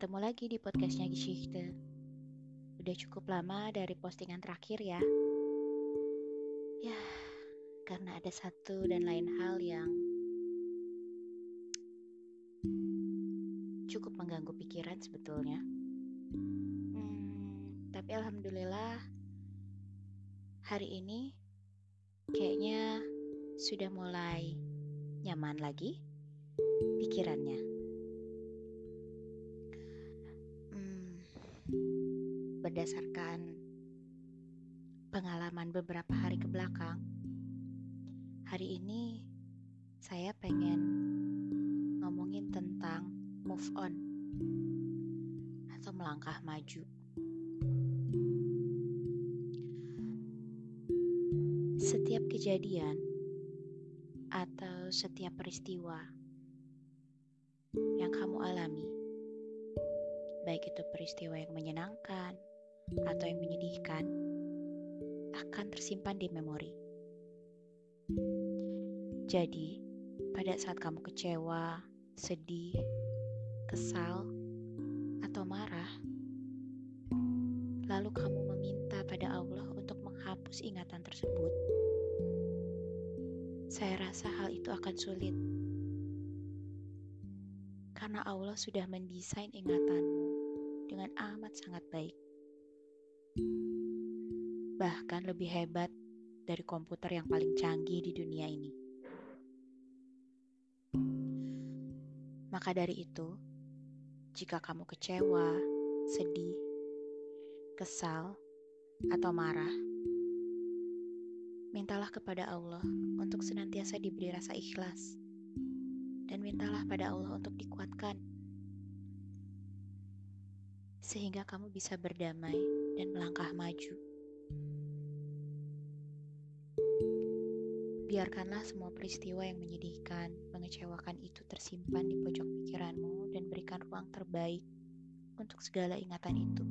Bertemu lagi di podcastnya Geschichte. Udah cukup lama dari postingan terakhir ya. Ya, karena ada satu dan lain hal yang cukup mengganggu pikiran sebetulnya. Hmm, tapi alhamdulillah hari ini kayaknya sudah mulai nyaman lagi pikirannya. Berdasarkan pengalaman beberapa hari ke belakang, hari ini saya pengen ngomongin tentang move on atau melangkah maju. Setiap kejadian atau setiap peristiwa yang kamu alami, baik itu peristiwa yang menyenangkan atau yang menyedihkan, akan tersimpan di memori. Jadi, pada saat kamu kecewa, sedih, kesal, atau marah, lalu kamu meminta pada Allah untuk menghapus ingatan tersebut, saya rasa hal itu akan sulit. Karena Allah sudah mendesain ingatanmu dengan amat sangat baik. Bahkan lebih hebat dari komputer yang paling canggih di dunia ini. Maka dari itu, jika kamu kecewa, sedih, kesal, atau marah, mintalah kepada Allah untuk senantiasa diberi rasa ikhlas, dan mintalah pada Allah untuk dikuatkan, sehingga kamu bisa berdamai dan melangkah maju. Biarkanlah semua peristiwa yang menyedihkan, mengecewakan itu tersimpan di pojok pikiranmu dan berikan ruang terbaik untuk segala ingatan itu.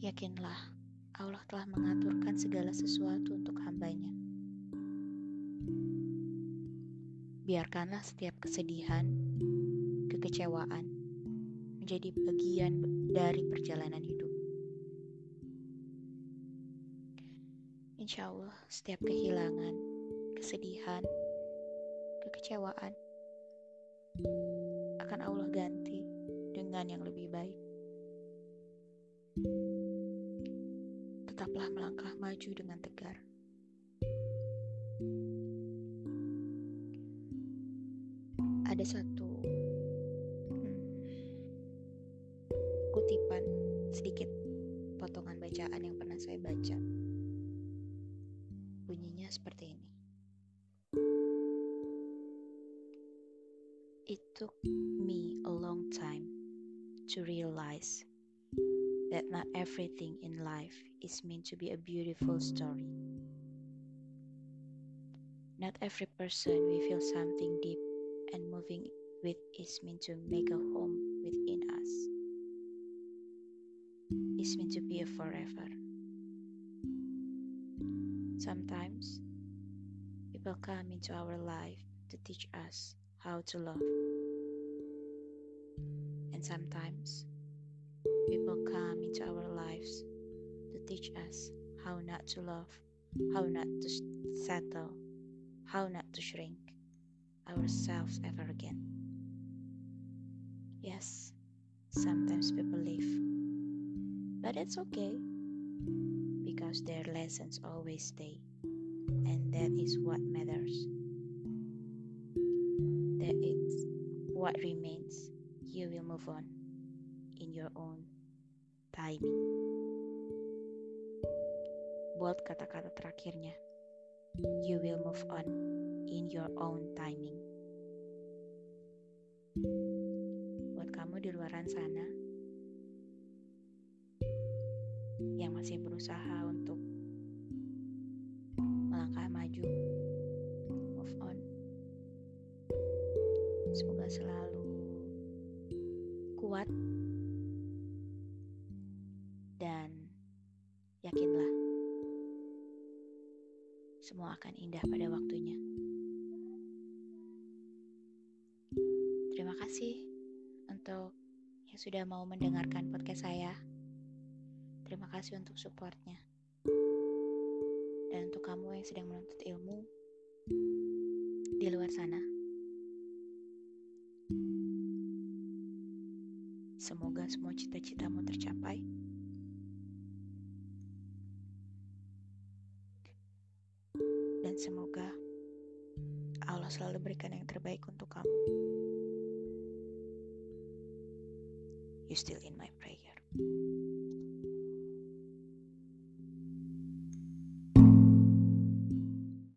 Yakinlah, Allah telah mengaturkan segala sesuatu untuk hambanya. Biarkanlah setiap kesedihan, kekecewaan menjadi bagian dari perjalanan hidup. Insya Allah, setiap kehilangan, kesedihan, kekecewaan akan Allah ganti dengan yang lebih baik. tetaplah melangkah maju dengan tegar. Ada satu bacaan yang pernah saya baca. Bunyinya seperti ini. It took me a long time to realize that not everything in life is meant to be a beautiful story. Not every person we feel something deep and moving with is meant to make a home within It's meant to be a forever. Sometimes people come into our life to teach us how to love. And sometimes people come into our lives to teach us how not to love, how not to settle, how not to shrink ourselves ever again. Yes, sometimes people leave, but it's okay because their lessons always stay, and that is what matters. That is what remains. You will move on in your own timing. Buat kata-kata terakhirnya. You will move on in your own timing. Buat kamu di luaran sana yang masih berusaha untuk melangkah maju, move on. Semoga selalu kuat Yakinlah, semua akan indah pada waktunya. Terima kasih untuk yang sudah mau mendengarkan podcast saya. Terima kasih untuk supportnya. Dan untuk kamu yang sedang menuntut ilmu di luar sana. Semoga semua cita-citamu tercapai. Dan semoga Allah selalu berikan yang terbaik untuk kamu. You still in my prayer.